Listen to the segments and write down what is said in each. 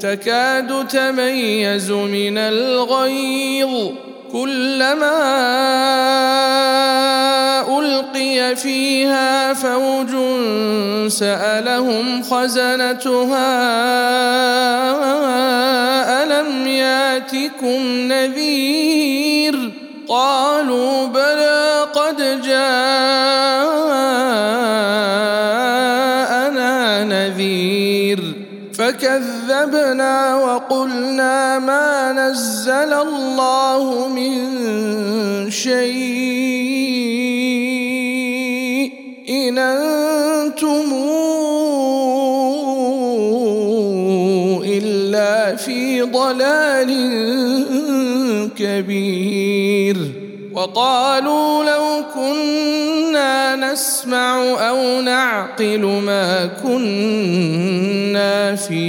تكاد تميز من الغيظ كلما ألقي فيها فوج سألهم خزنتها ألم ياتكم نذير؟ قالوا بلى قد جاءنا فكذبنا وقلنا ما نزل الله من شيء إن أنتم إلا في ضلال كبير وقالوا لو كنا نسمع أو نعقل ما كنا في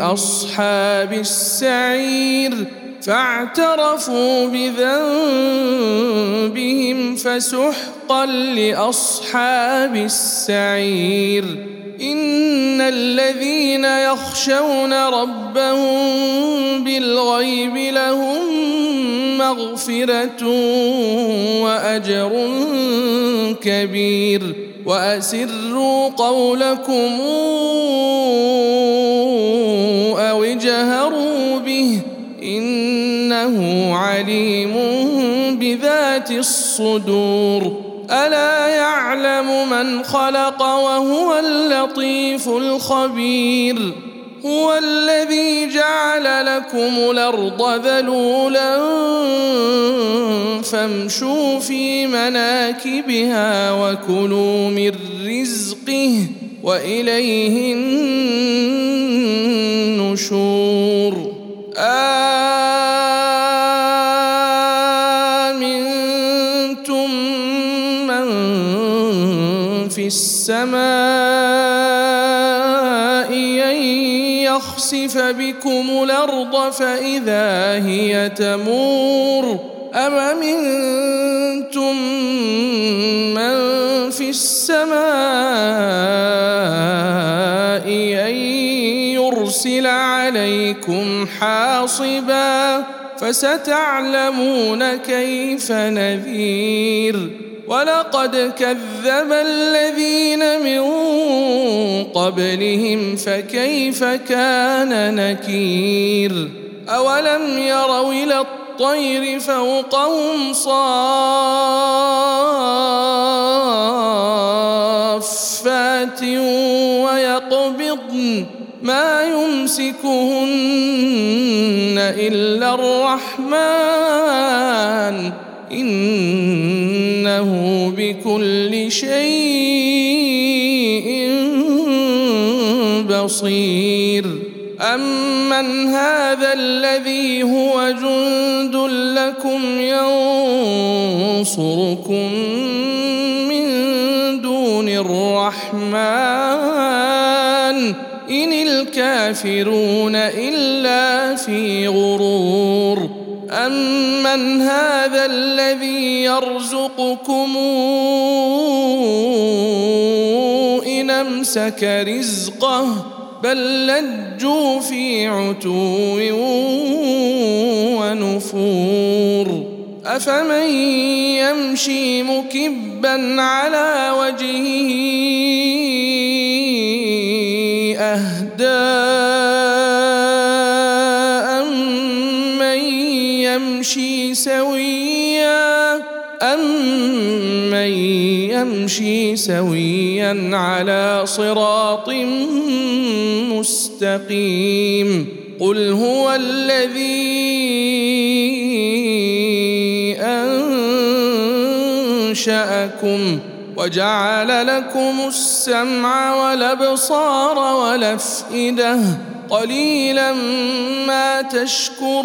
أصحاب السعير. فاعترفوا بذنبهم فسحقا لأصحاب السعير. إن الذين يخشون ربهم بالغيب لهم مغفرة وأجر كبير. وأسروا قولكم أو اجهروا به إنه عليم بذات الصدور. ألا يعلم من خلق وهو اللطيف الخبير. هو الذي جعل لكم الأرض ذلولا فامشوا في مناكبها وكلوا من رزقه وإليه النشور. آمنتم من في السماء يخسف بكم الأرض فإذا هي تمور أم امنتم من في السماء أن يرسل عليكم حاصبا فستعلمون كيف نذير ولقد كذب الذين قبلهم فكيف كان نكير أولم يروا إلى الطير فوقهم صافات ويقبضن ما يمسكهن إلا الرحمن إنه بكل شيء بصير امن هذا الذي هو جند لكم ينصركم من دون الرحمن ان الكافرون الا في غرور. امن هذا الذي يرزقكم أمسك رزقه بل لجوا في عتو ونفور. أفمن يمشي مكبا على وجهه أهدى امن يمشي سويا يمشي سويا على صراط مستقيم. قل هو الذي أنشأكم وجعل لكم السمع والأبصار والأفئدة. قليلا ما تشكرون.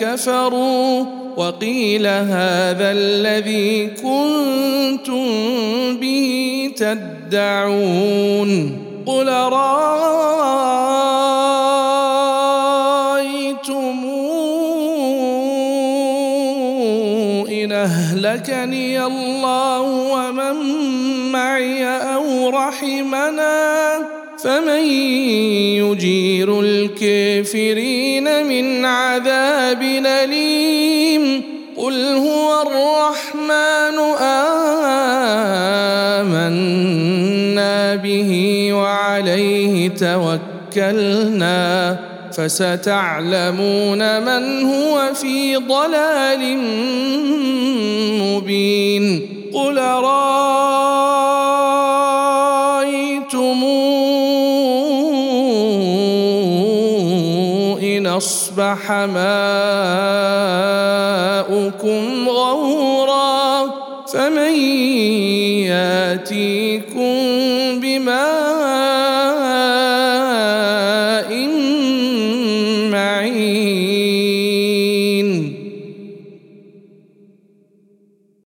كفروا وقيل هذا الذي كنتم به تدعون قل رأيتم إن أهلكني الله ومن معي أو رحمنا فمن يجير الكافرين من عذاب أليم قل هو الرحمن آمنا به وعليه توكلنا فستعلمون من هو في ضلال مبين قل أصبح ماؤكم غورا فمن ياتيكم بماء